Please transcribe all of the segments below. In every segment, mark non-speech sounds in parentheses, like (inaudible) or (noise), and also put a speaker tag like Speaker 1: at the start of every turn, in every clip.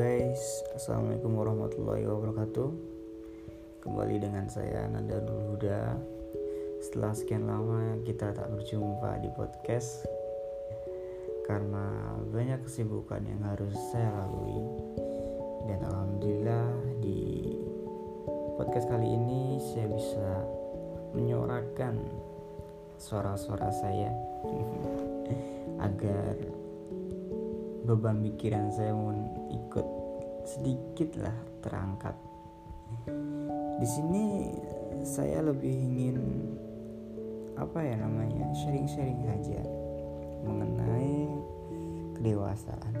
Speaker 1: guys, Assalamualaikum warahmatullahi wabarakatuh. Kembali dengan saya Nanda Huda. Setelah sekian lama kita tak berjumpa di podcast. Karena banyak kesibukan yang harus saya lalui. Dan Alhamdulillah di podcast kali ini saya bisa menyuarakan suara-suara saya. (laughs) Agar beban pikiran saya sedikit lah terangkat. Di sini saya lebih ingin apa ya namanya sharing-sharing saja mengenai kedewasaan.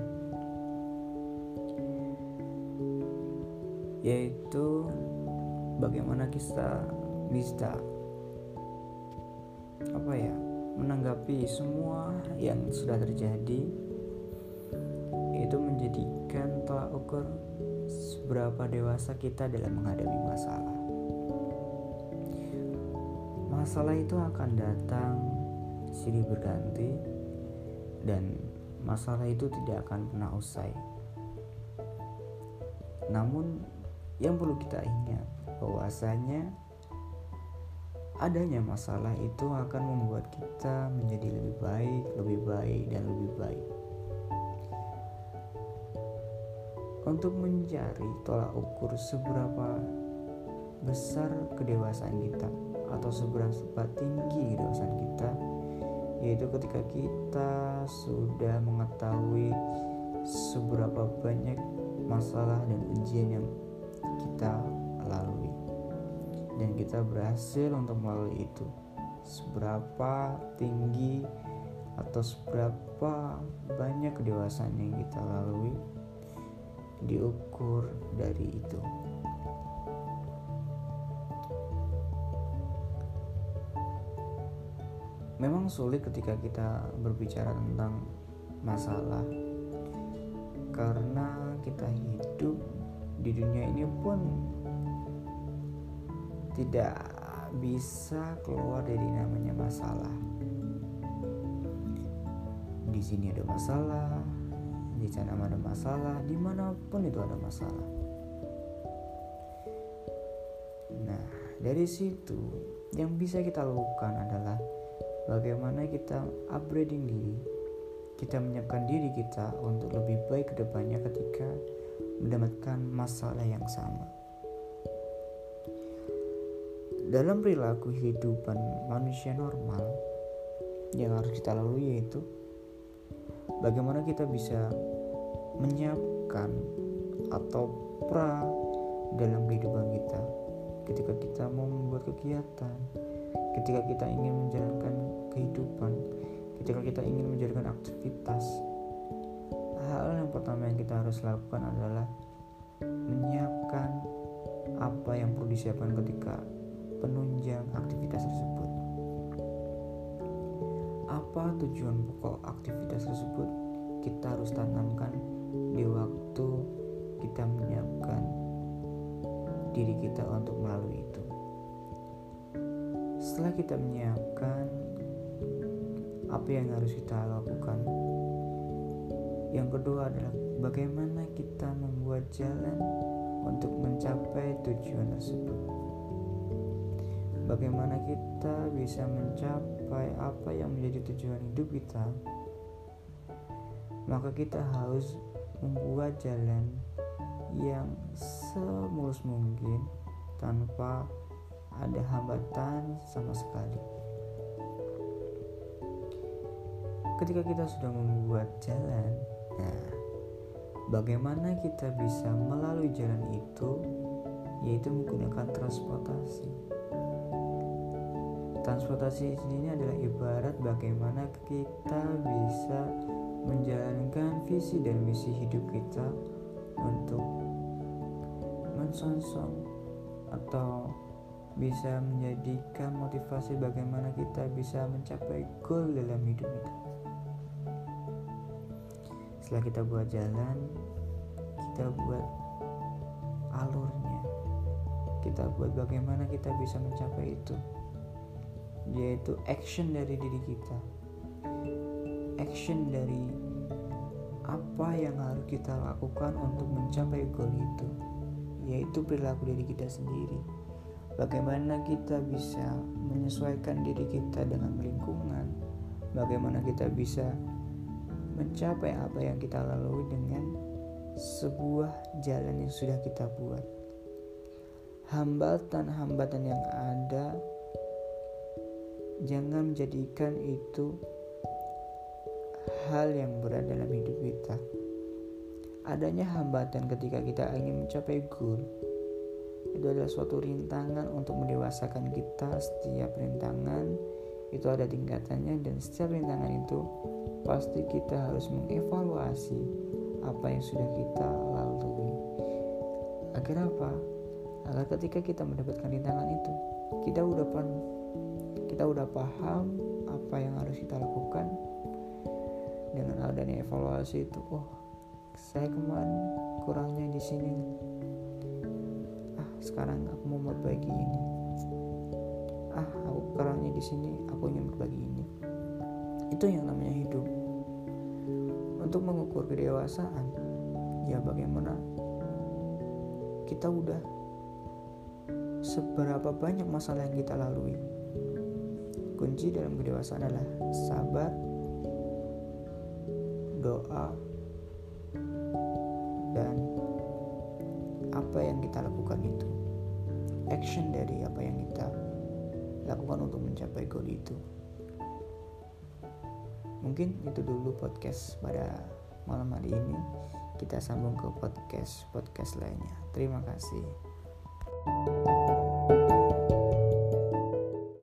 Speaker 1: Yaitu bagaimana kita bisa apa ya menanggapi semua yang sudah terjadi itu tolak ukur seberapa dewasa kita dalam menghadapi masalah. Masalah itu akan datang silih berganti dan masalah itu tidak akan pernah usai. Namun yang perlu kita ingat bahwasanya adanya masalah itu akan membuat kita menjadi lebih baik, lebih baik dan lebih baik. Untuk mencari tolak ukur seberapa besar kedewasaan kita atau seberapa tinggi kedewasaan kita yaitu ketika kita sudah mengetahui seberapa banyak masalah dan ujian yang kita lalui. Dan kita berhasil untuk melalui itu. Seberapa tinggi atau seberapa banyak kedewasaan yang kita lalui diukur dari itu. Memang sulit ketika kita berbicara tentang masalah karena kita hidup di dunia ini pun tidak bisa keluar dari namanya masalah. Di sini ada masalah, di sana ada masalah, di mana pun itu ada masalah. Nah, dari situ yang bisa kita lakukan adalah bagaimana kita upgrading diri, kita menyiapkan diri kita untuk lebih baik ke depannya ketika mendapatkan masalah yang sama. Dalam perilaku kehidupan manusia normal yang harus kita lalui yaitu bagaimana kita bisa menyiapkan atau pra dalam kehidupan kita ketika kita mau membuat kegiatan ketika kita ingin menjalankan kehidupan ketika kita ingin menjalankan aktivitas. Hal yang pertama yang kita harus lakukan adalah menyiapkan apa yang perlu disiapkan ketika penunjang aktivitas tersebut. Apa tujuan pokok aktivitas tersebut kita harus tanamkan di waktu kita menyiapkan diri kita untuk melalui itu. Setelah kita menyiapkan apa yang harus kita lakukan, yang kedua adalah bagaimana kita membuat jalan untuk mencapai tujuan tersebut. Bagaimana kita bisa mencapai apa yang menjadi tujuan hidup kita, maka kita harus membuat jalan yang semulus mungkin tanpa ada hambatan sama sekali. Ketika kita sudah membuat jalan, nah, bagaimana kita bisa melalui jalan itu, yaitu menggunakan transportasi. Transportasi ini adalah ibarat bagaimana kita bisa menjalankan visi dan misi hidup kita untuk mensongsong atau bisa menjadikan motivasi bagaimana kita bisa mencapai goal dalam hidup kita. Setelah kita buat jalan, kita buat alurnya. Kita buat bagaimana kita bisa mencapai itu. Yaitu action dari diri kita action dari apa yang harus kita lakukan untuk mencapai goal itu yaitu perilaku diri kita sendiri. Bagaimana kita bisa menyesuaikan diri kita dengan lingkungan? Bagaimana kita bisa mencapai apa yang kita lalui dengan sebuah jalan yang sudah kita buat? Hambatan-hambatan yang ada jangan menjadikan itu hal yang berat dalam hidup kita. Adanya hambatan ketika kita ingin mencapai goal itu adalah suatu rintangan untuk mendewasakan kita. Setiap rintangan itu ada tingkatannya dan setiap rintangan itu pasti kita harus mengevaluasi apa yang sudah kita lalui. Agar apa? Agar ketika kita mendapatkan rintangan itu, kita udah kita udah paham apa yang harus kita lakukan dengan adanya evaluasi itu oh saya kemarin kurangnya di sini. Ah sekarang aku mau berbagi ini. Ah aku kurangnya di sini aku ingin berbagi ini. Itu yang namanya hidup. Untuk mengukur kedewasaan ya bagaimana? Kita udah seberapa banyak masalah yang kita lalui. Kunci dalam kedewasaan adalah sabar doa dan apa yang kita lakukan itu action dari apa yang kita lakukan untuk mencapai goal itu. Mungkin itu dulu podcast pada malam hari ini. Kita sambung ke podcast podcast lainnya. Terima kasih. thank you